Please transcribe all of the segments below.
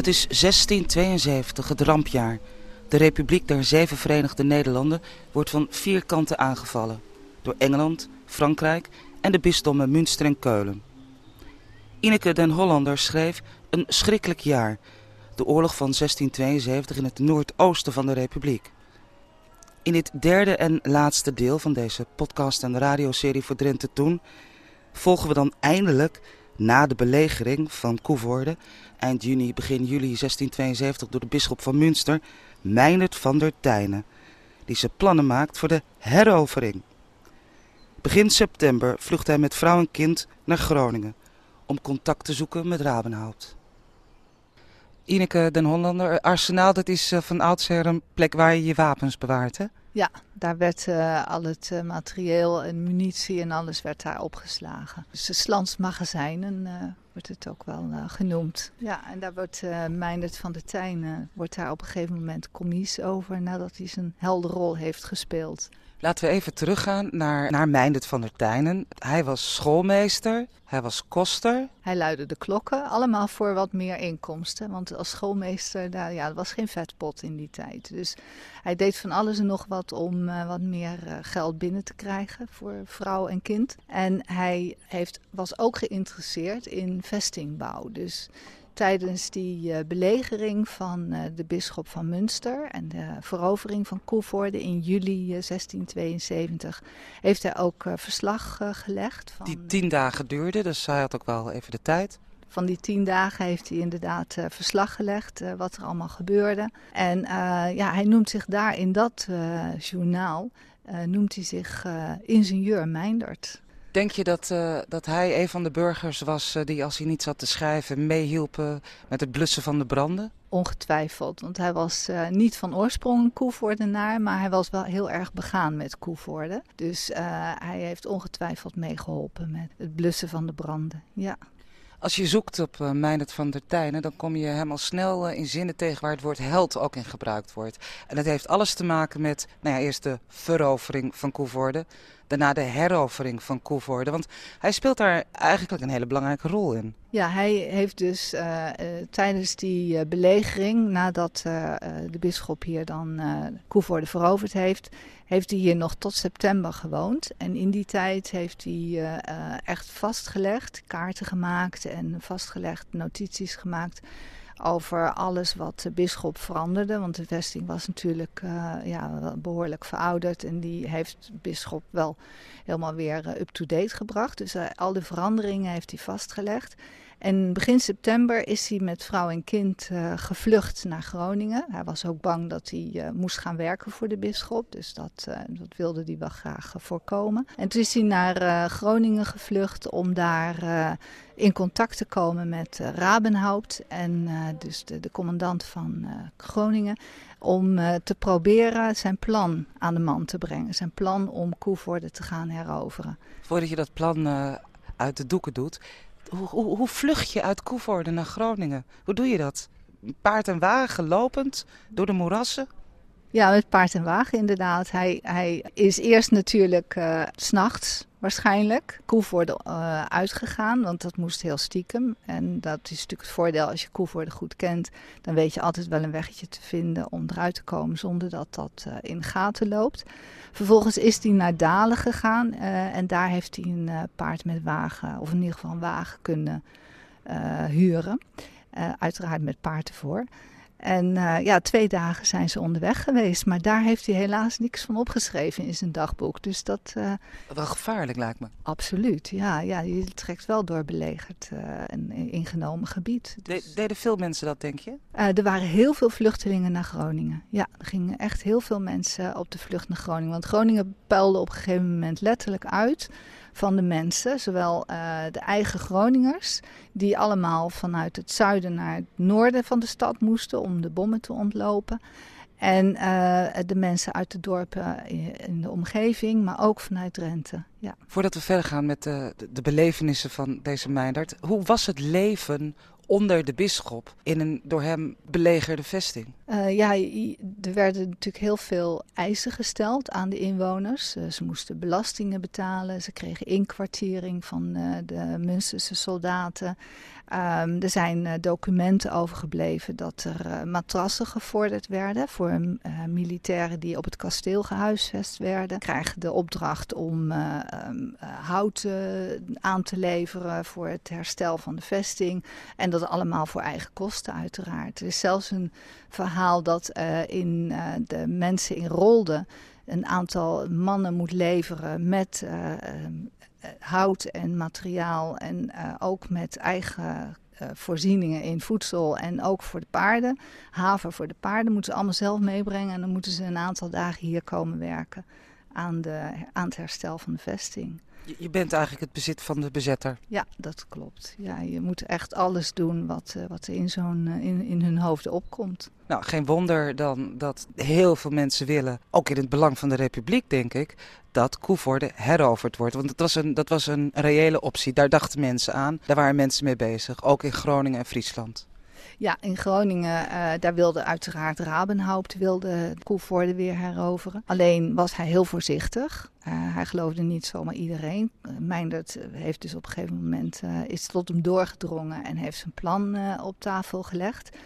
Het is 1672, het rampjaar. De Republiek der Zeven Verenigde Nederlanden wordt van vier kanten aangevallen. Door Engeland, Frankrijk en de bisdommen Münster en Keulen. Ineke den Hollander schreef een schrikkelijk jaar. De oorlog van 1672 in het noordoosten van de Republiek. In dit derde en laatste deel van deze podcast- en radioserie voor Drenthe Toen... volgen we dan eindelijk na de belegering van Koevoorde... eind juni, begin juli 1672 door de bisschop van Münster... Meindert van der Tijnen, die ze plannen maakt voor de herovering. Begin september vlucht hij met vrouw en kind naar Groningen om contact te zoeken met Rabenhout. Ineke den Hollander, Arsenaal, dat is eh, van oudsher een plek waar je je wapens bewaart, hè? Ja, daar werd uh, al het uh, materieel en munitie en alles werd daar opgeslagen. Dus de Slansmagazijnen uh, wordt het ook wel genoemd. Ja, en daar wordt uh, Meindert van der Tijn wordt daar op een gegeven moment commies over nadat hij zijn helderrol heeft gespeeld. Laten we even teruggaan naar, naar Meindert van der Tijnen. Hij was schoolmeester, hij was koster. Hij luidde de klokken, allemaal voor wat meer inkomsten. Want als schoolmeester, daar, ja, er was geen vetpot in die tijd. Dus hij deed van alles en nog wat om uh, wat meer uh, geld binnen te krijgen voor vrouw en kind. En hij heeft, was ook geïnteresseerd in vestingbouw. Dus tijdens die uh, belegering van uh, de bisschop van Münster en de verovering van Koevoorde in juli uh, 1672 heeft hij ook verslag gelegd. Van, die tien dagen duurde, dus hij had ook wel even de tijd. Van die tien dagen heeft hij inderdaad verslag gelegd wat er allemaal gebeurde. En ja, hij noemt zich daar in dat journaal, noemt hij zich ingenieur Meindert. Denk je dat, uh, dat hij een van de burgers was uh, die als hij niet zat te schrijven meehielpen met het blussen van de branden? Ongetwijfeld, want hij was uh, niet van oorsprong een Koevoordenaar, maar hij was wel heel erg begaan met Koevoorde. Dus hij heeft ongetwijfeld meegeholpen met het blussen van de branden, ja. Als je zoekt op uh, van der Tijnen, dan kom je hem al snel uh, in zinnen tegen waar het woord held ook in gebruikt wordt. En dat heeft alles te maken met, nou ja, eerst de verovering van Koevoorde, daarna de herovering van Koevoorde. Want hij speelt daar eigenlijk een hele belangrijke rol in. Ja, hij heeft dus uh, uh, tijdens die uh, belegering, nadat de bisschop hier dan Koevoorde veroverd heeft, heeft hij hier nog tot september gewoond. En in die tijd heeft hij echt vastgelegd, kaarten gemaakt en vastgelegd notities gemaakt over alles wat de bisschop veranderde. Want de vesting was natuurlijk uh, ja, behoorlijk verouderd. En die heeft bisschop wel helemaal weer uh, up-to-date gebracht. Dus uh, al de veranderingen heeft hij vastgelegd. En begin september is hij met vrouw en kind uh, gevlucht naar Groningen. Hij was ook bang dat hij uh, moest gaan werken voor de bisschop. Dus dat, uh, dat wilde hij wel graag voorkomen. En toen is hij naar Groningen gevlucht om daar in contact te komen met Rabenhaupt. En dus de, de commandant van Groningen. Om te proberen zijn plan aan de man te brengen. Zijn plan om Koevoorde te gaan heroveren. Voordat je dat plan uit de doeken doet hoe, hoe, vlucht je uit Koevoorde naar Groningen? Hoe doe je dat? Paard en wagen lopend door de moerassen? Ja, met paard en wagen inderdaad. Hij, hij is eerst natuurlijk uh, s'nachts waarschijnlijk Koevoorde uh, uitgegaan, want dat moest heel stiekem. En dat is natuurlijk het voordeel als je Koevoorde goed kent. Dan weet je altijd wel een weggetje te vinden om eruit te komen zonder dat dat uh, in gaten loopt. Vervolgens is hij naar Dalen gegaan en daar heeft hij een paard met wagen, of in ieder geval een wagen kunnen huren. uiteraard met paard ervoor. En uh, ja, twee dagen zijn ze onderweg geweest. Maar daar heeft hij helaas niks van opgeschreven in zijn dagboek. Dus dat... Uh, wel gevaarlijk lijkt me. Absoluut, ja. ja je trekt wel door belegerd uh, en ingenomen gebied. Dus... De, deden veel mensen dat, denk je? er waren heel veel vluchtelingen naar Groningen. Ja, er gingen echt heel veel mensen op de vlucht naar Groningen. Want Groningen puilde op een gegeven moment letterlijk uit van de mensen, zowel uh, de eigen Groningers, die allemaal vanuit het zuiden naar het noorden van de stad moesten om de bommen te ontlopen. En uh, de mensen uit de dorpen in de omgeving, maar ook vanuit Drenthe. Ja. Voordat we verder gaan met de, de, de belevenissen van deze Meindert, hoe was het leven onder de bisschop in een door hem belegerde vesting? Uh, ja, er werden natuurlijk heel veel eisen gesteld aan de inwoners. Uh, ze moesten belastingen betalen, ze kregen inkwartiering van uh, de Münsterse soldaten. Um, er zijn documenten overgebleven dat er matrassen gevorderd werden voor militairen die op het kasteel gehuisvest werden. Krijgen de opdracht om um, hout aan te leveren voor het herstel van de vesting. En dat allemaal voor eigen kosten uiteraard. Er is zelfs een verhaal dat uh, in uh, de mensen in Rolde een aantal mannen moet leveren met uh, hout en materiaal en ook met eigen voorzieningen in voedsel en ook voor de paarden. Haven voor de paarden moeten ze allemaal zelf meebrengen en dan moeten ze een aantal dagen hier komen werken aan, de, aan het herstel van de vesting. Je bent eigenlijk het bezit van de bezetter. Ja, dat klopt. Ja, je moet echt alles doen wat, wat er in, zo'n, in, in hun hoofden opkomt. Nou, geen wonder dan dat heel veel mensen willen, ook in het belang van de republiek denk ik, dat Koevoorde heroverd wordt. Want dat was, een, dat was een reële optie. Daar dachten mensen aan. Daar waren mensen mee bezig. Ook in Groningen en Friesland. Ja, in Groningen, uh, daar wilde uiteraard Rabenhaupt wilde Koevoorde weer heroveren. Alleen was hij heel voorzichtig. Uh, hij geloofde niet zomaar iedereen. Uh, Meindert heeft dus op een gegeven moment is tot hem doorgedrongen en heeft zijn plan op tafel gelegd.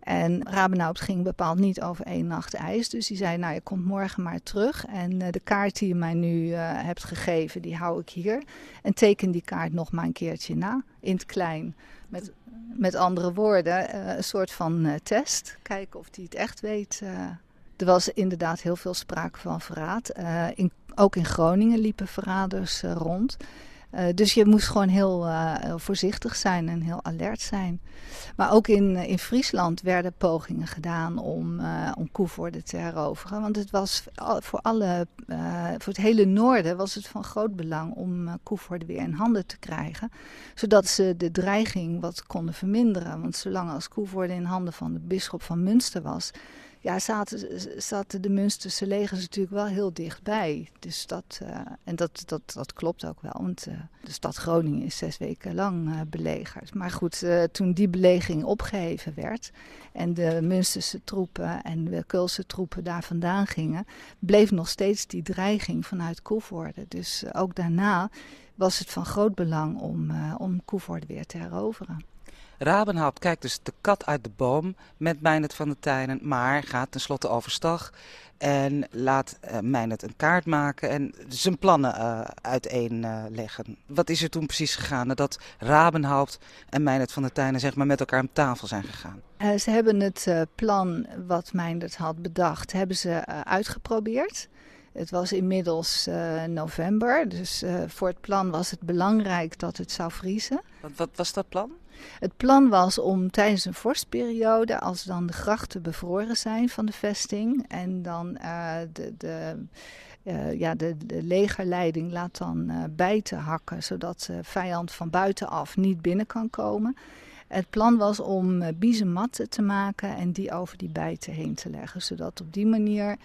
En Rabenhaupt ging bepaald niet over één nacht ijs. Dus die zei, nou je komt morgen maar terug. En de kaart die je mij nu hebt gegeven, die hou ik hier. En teken die kaart nog maar een keertje na, in het klein. Met, met andere woorden, uh, een soort van test. Kijken of hij het echt weet. er was inderdaad heel veel sprake van verraad. In, ook in Groningen liepen verraders rond. Uh, dus je moest gewoon heel uh, voorzichtig zijn en heel alert zijn. Maar ook in, in Friesland werden pogingen gedaan om, uh, om Koevoorde te heroveren. Want het was voor, alle, voor het hele noorden was het van groot belang om Koevoorde weer in handen te krijgen. Zodat ze de dreiging wat konden verminderen. Want zolang als Koevoorde in handen van de bisschop van Münster was ja, zaten, zaten de Münsterse legers natuurlijk wel heel dichtbij. Dus dat, uh, en dat, dat, dat klopt ook wel, want uh, de stad Groningen is zes weken lang uh, belegerd. Maar goed, toen die belegering opgeheven werd en de Münsterse troepen en de Keulse troepen daar vandaan gingen, bleef nog steeds die dreiging vanuit Koevoorde. Dus ook daarna was het van groot belang om, om Koevoorde weer te heroveren. Rabenhaupt kijkt dus de kat uit de boom met Meinet van de Tijnen, maar gaat tenslotte overstag en laat uh, een kaart maken en zijn plannen uh, uiteenleggen. Uh, Wat is er toen precies gegaan nadat Rabenhaupt en Meinet van de Tijnen zeg maar, met elkaar aan tafel zijn gegaan? Uh, ze hebben het plan wat Meinet had bedacht, hebben ze uitgeprobeerd. Het was inmiddels uh, november, dus uh, voor het plan was het belangrijk dat het zou vriezen. Wat, wat was dat plan? Het plan was om tijdens een vorstperiode, als dan de grachten bevroren zijn van de vesting en dan uh, de, de, uh, ja, de, de, legerleiding laat dan uh, bijten hakken, zodat de vijand van buitenaf niet binnen kan komen. Het plan was om biezenmatten te maken en die over die bijten heen te leggen, zodat op die manier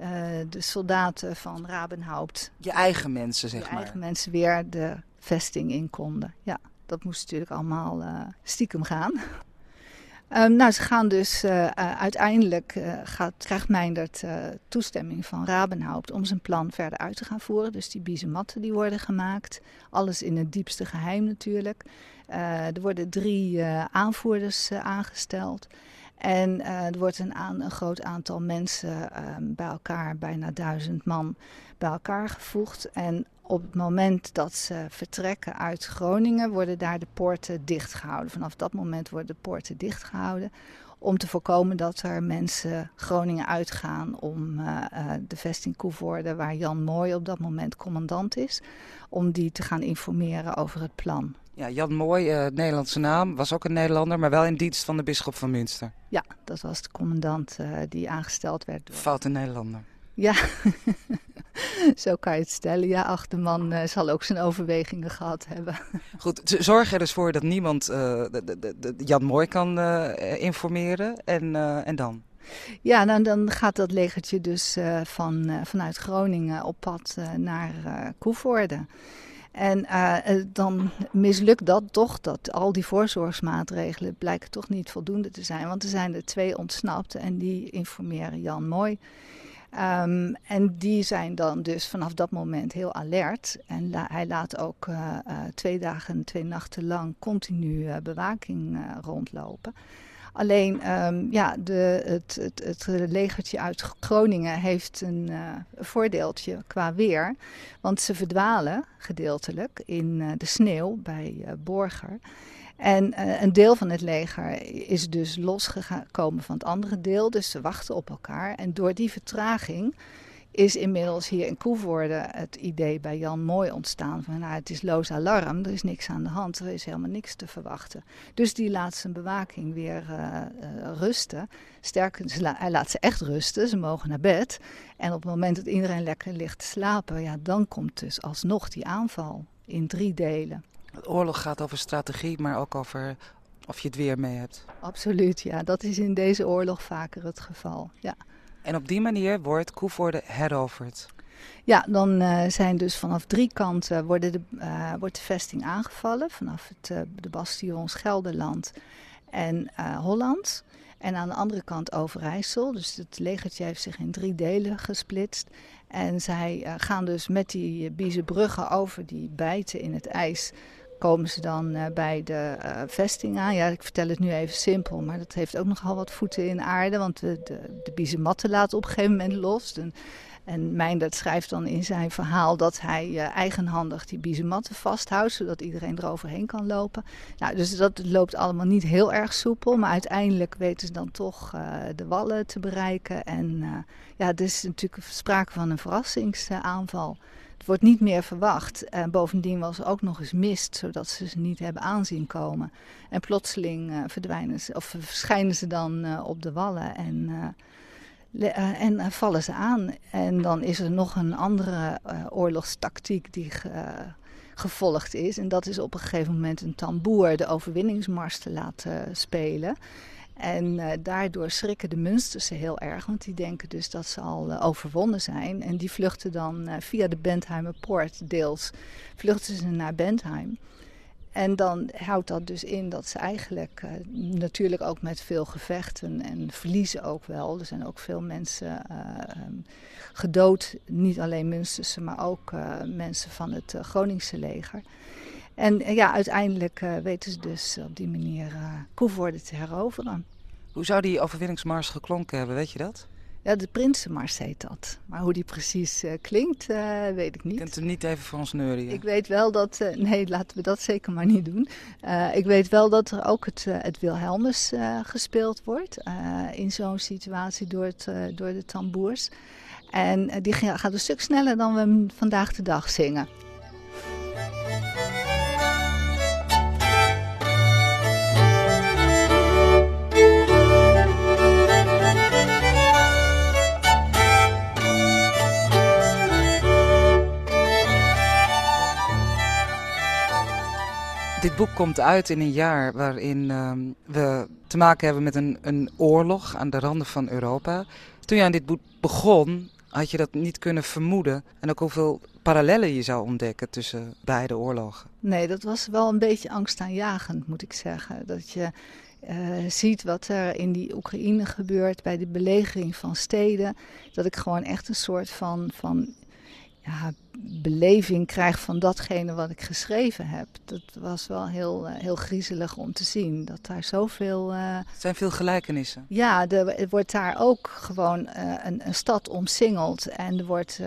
uh, de soldaten van Rabenhaupt. Je eigen mensen, zeg je maar. eigen mensen weer de vesting in konden. Ja, dat moest natuurlijk allemaal uh, stiekem gaan. Um, nou, ze gaan dus uh, uh, uiteindelijk gaat, krijgt Meindert toestemming van Rabenhaupt om zijn plan verder uit te gaan voeren. Dus die biezematten die worden gemaakt. Alles in het diepste geheim natuurlijk. er worden drie aanvoerders aangesteld. En er wordt een, een, groot aantal mensen uh, bij elkaar, bijna duizend man, bij elkaar gevoegd. En op het moment dat ze vertrekken uit Groningen, worden daar de poorten dichtgehouden. Vanaf dat moment worden de poorten dichtgehouden. Om te voorkomen dat er mensen Groningen uitgaan om uh, de vesting Koevoorde, waar Jan Mooi op dat moment commandant is, om die te gaan informeren over het plan. Ja, Jan Mooi, uh, Nederlandse naam, was ook een Nederlander, maar wel in dienst van de bisschop van Münster. Ja, dat was de commandant uh, die aangesteld werd. Door... Foute Nederlander. Ja, zo kan je het stellen. Ja, ach, de man uh, zal ook zijn overwegingen gehad hebben. Goed, zorg er dus voor dat niemand de, de, de, Jan Mooi kan informeren en, en dan? Ja, nou, dan gaat dat legertje dus van, vanuit Groningen op pad naar Koevoorde. En dan mislukt dat toch, dat al die voorzorgsmaatregelen blijken toch niet voldoende te zijn. Want er zijn er twee ontsnapt en die informeren Jan Mooi. Um, en die zijn dan dus vanaf dat moment heel alert. En hij laat ook twee dagen en twee nachten lang continu bewaking rondlopen. Alleen um, ja, de, het, het, het, legertje uit Groningen heeft een voordeeltje qua weer. Want ze verdwalen gedeeltelijk in de sneeuw bij uh, Borger. En een deel van het leger is dus losgekomen van het andere deel. Dus ze wachten op elkaar. En door die vertraging is inmiddels hier in Koevoorde het idee bij Jan Mooi ontstaan van nou, het is loos alarm, er is niks aan de hand, er is helemaal niks te verwachten. Dus die laat zijn bewaking weer uh, uh, rusten. Sterker, hij laat ze echt rusten, ze mogen naar bed. En op het moment dat iedereen lekker ligt te slapen, ja, dan komt dus alsnog die aanval in drie delen. Oorlog gaat over strategie, maar ook over of je het weer mee hebt. Absoluut, ja. Dat is in deze oorlog vaker het geval, ja. En op die manier wordt Koevoorde heroverd. Ja, dan uh, zijn dus vanaf drie kanten worden de, uh, wordt de vesting aangevallen. Vanaf het, uh, de bastions Gelderland en Holland. En aan de andere kant Overijssel. Dus het legertje heeft zich in drie delen gesplitst. En zij gaan dus met die biezenbruggen over die bijten in het ijs komen ze dan uh, bij de uh, vesting aan. Ja, ik vertel het nu even simpel, maar dat heeft ook nogal wat voeten in aarde. Want de, de, de biezenmatten laten op een gegeven moment los. En Meindert schrijft dan in zijn verhaal dat hij uh, eigenhandig die biezenmatten vasthoudt, zodat iedereen eroverheen kan lopen. Nou, dus dat loopt allemaal niet heel erg soepel, maar uiteindelijk weten ze dan toch de wallen te bereiken. En ja, het is natuurlijk sprake van een verrassingsaanval. Het wordt niet meer verwacht. En bovendien was er ook nog eens mist, zodat ze ze niet hebben aanzien komen. En plotseling verdwijnen ze, of verschijnen ze dan op de wallen en, en vallen ze aan. En dan is er nog een andere oorlogstactiek die gevolgd is. En dat is op een gegeven moment een tamboer de overwinningsmars te laten spelen. En daardoor schrikken de Münsterse heel erg, want die denken dus dat ze al overwonnen zijn. En die vluchten dan via de Bentheimer Poort deels, vluchten ze naar Bentheim. En dan houdt dat dus in dat ze eigenlijk natuurlijk ook met veel gevechten en verliezen ook wel. Er zijn ook veel mensen um, gedood, niet alleen Münsterse, maar ook mensen van het Groningse leger. En ja, uiteindelijk weten ze dus op die manier Koevoorde te heroveren. Hoe zou die overwinningsmars geklonken hebben, weet je dat? Ja, de Prinsenmars heet dat. Maar hoe die precies uh, klinkt, weet ik niet. Kunt hem niet even voor ons neuren? Ik weet wel dat... nee, laten we dat zeker maar niet doen. ik weet wel dat er ook het, het Wilhelmus gespeeld wordt. in zo'n situatie door, het, door de tamboers. En die gaat een stuk sneller dan we hem vandaag de dag zingen. Dit boek komt uit in een jaar waarin um, we te maken hebben met een, een oorlog aan de randen van Europa. Toen je aan dit boek begon, had je dat niet kunnen vermoeden. En ook hoeveel parallellen je zou ontdekken tussen beide oorlogen. Nee, dat was wel een beetje angstaanjagend, moet ik zeggen. Dat je uh, ziet wat er in die Oekraïne gebeurt bij de belegering van steden. Dat ik gewoon echt een soort van, van ja, beleving krijg van datgene wat ik geschreven heb. Dat was wel heel, uh, heel griezelig om te zien. Dat daar zoveel. Uh, er zijn veel gelijkenissen. Ja, er wordt daar ook gewoon uh, een, een, stad omsingeld. En er wordt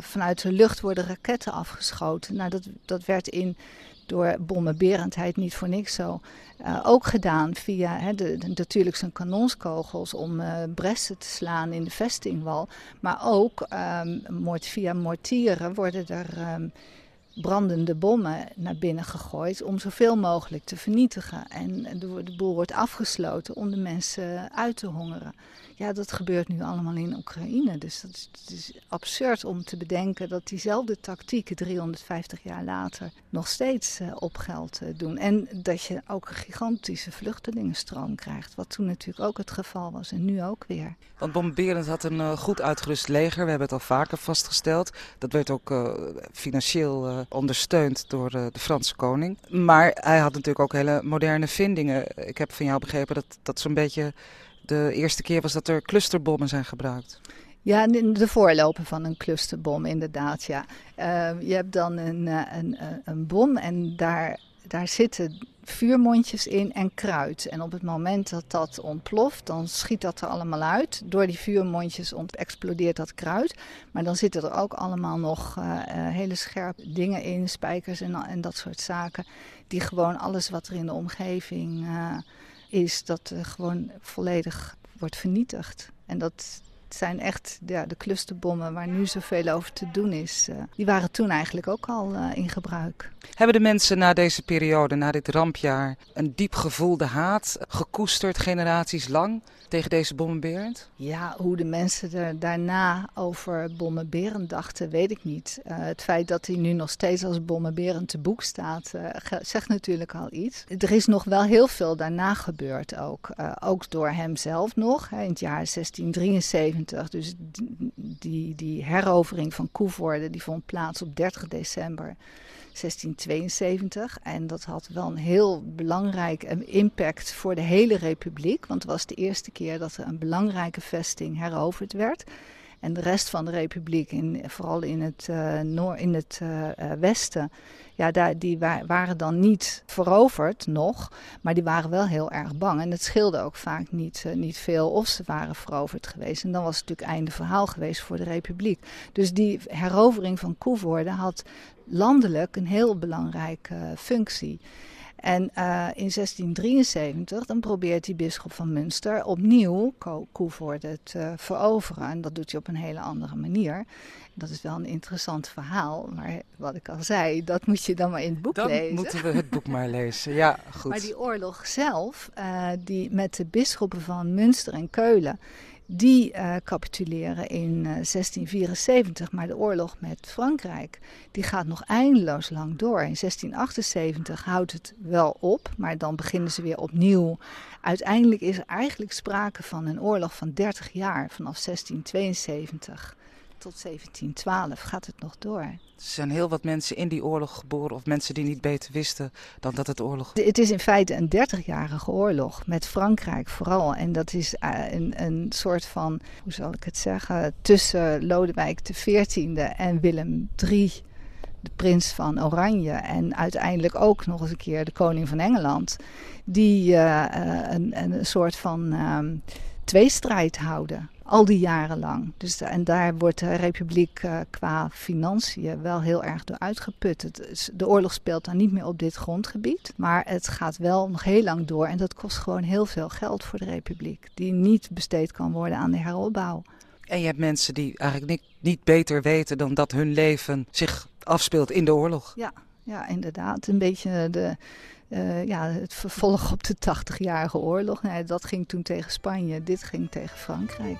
vanuit de lucht worden raketten afgeschoten. Nou, dat, dat werd in door bommenberendheid niet voor niks zo. Uh, ook gedaan via de, natuurlijk zijn kanonskogels om uh, bressen te slaan in de vestingwal. Maar ook um, via mortieren worden er um, brandende bommen naar binnen gegooid om zoveel mogelijk te vernietigen. En de, de boel wordt afgesloten om de mensen uit te hongeren. Ja, dat gebeurt nu allemaal in Oekraïne. Dus dat is, het is absurd om te bedenken dat diezelfde tactieken 350 jaar later nog steeds uh, op geld uh, doen. En dat je ook een gigantische vluchtelingenstroom krijgt, wat toen natuurlijk ook het geval was en nu ook weer. Want Bomberend had een uh, goed uitgerust leger, we hebben het al vaker vastgesteld. Dat werd ook financieel ondersteund door de Franse koning. Maar hij had natuurlijk ook hele moderne vindingen. Ik heb van jou begrepen dat dat zo'n beetje de eerste keer was dat er clusterbommen zijn gebruikt. Ja, de voorloper van een clusterbom, inderdaad. Ja. Uh, je hebt dan een, eh, een, eh, een bom en daar, daar zitten vuurmondjes in en kruid. En op het moment dat dat ontploft, dan schiet dat er allemaal uit. Door die vuurmondjes explodeert dat kruid. Maar dan zitten er ook allemaal nog uh, hele scherpe dingen in, spijkers en, en dat soort zaken. Die gewoon alles wat er in de omgeving is, dat uh, gewoon volledig wordt vernietigd. En dat zijn echt ja, de clusterbommen waar nu zoveel over te doen is. Uh, die waren toen eigenlijk ook al uh, in gebruik. Hebben de mensen na deze periode, na dit rampjaar, een diep gevoelde haat gekoesterd generaties lang tegen deze bommenberend? Ja, hoe de mensen er daarna over bommenberend dachten, weet ik niet. Uh, het feit dat hij nu nog steeds als bommenberend te boek staat, uh, zegt natuurlijk al iets. Er is nog wel heel veel daarna gebeurd ook. Uh, ook door hemzelf nog, hè, in het jaar 1673. Dus die, die herovering van Koevoorde, die vond plaats op 30 december 1672. En dat had wel een heel belangrijk impact voor de hele republiek. Want het was de eerste keer dat er een belangrijke vesting heroverd werd. En de rest van de republiek, in, vooral in het, uh, in het uh, westen, ja, daar, die wa waren dan niet veroverd nog, maar die waren wel heel erg bang. En het scheelde ook vaak niet, niet veel of ze waren veroverd geweest. En dan was het natuurlijk einde verhaal geweest voor de republiek. Dus die herovering van Koevoorde had landelijk een heel belangrijke functie. En uh, in 1673 dan probeert die bisschop van Münster opnieuw Ko Koevoorde te veroveren. En dat doet hij op een hele andere manier. Dat is wel een interessant verhaal. Maar wat ik al zei, dat moet je dan maar in het boek dan lezen. Dan moeten we het boek maar lezen, ja goed. Maar die oorlog zelf, uh, die met de bisschoppen van Münster en Keulen die uh, capituleren in uh, 1674. Maar de oorlog met Frankrijk die gaat nog eindeloos lang door. In 1678 houdt het wel op, maar dan beginnen ze weer opnieuw. Uiteindelijk is er eigenlijk sprake van een oorlog van 30 jaar, vanaf 1672 tot 1712 gaat het nog door. Er zijn heel wat mensen in die oorlog geboren, of mensen die niet beter wisten dan dat het oorlog was. Het is in feite een 30-jarige oorlog met Frankrijk vooral. En dat is een, een soort van, hoe zal ik het zeggen, tussen Lodewijk XIV en Willem III de prins van Oranje en uiteindelijk ook nog eens een keer de koning van Engeland, die uh, een, een soort van uh, tweestrijd houden. Al die jaren lang. Dus, en daar wordt de republiek uh, qua financiën wel heel erg door uitgeput. Het, de oorlog speelt dan niet meer op dit grondgebied. Maar het gaat wel nog heel lang door. En dat kost gewoon heel veel geld voor de republiek. Die niet besteed kan worden aan de heropbouw. En je hebt mensen die eigenlijk niet, niet beter weten dan dat hun leven zich afspeelt in de oorlog. Ja, ja inderdaad. Een beetje de, uh, ja, het vervolg op de 80-jarige oorlog. Dat ging toen tegen Spanje, dit ging tegen Frankrijk.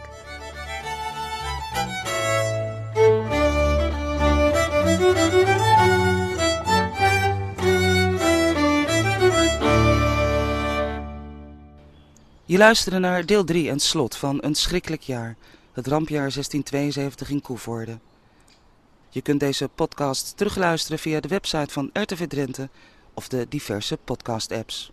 Je luisterde naar deel 3 en slot van Een Schrikkelijk Jaar, het rampjaar 1672 in Koevoorde. Je kunt deze podcast terugluisteren via de website van RTV Drenthe of de diverse podcast-apps.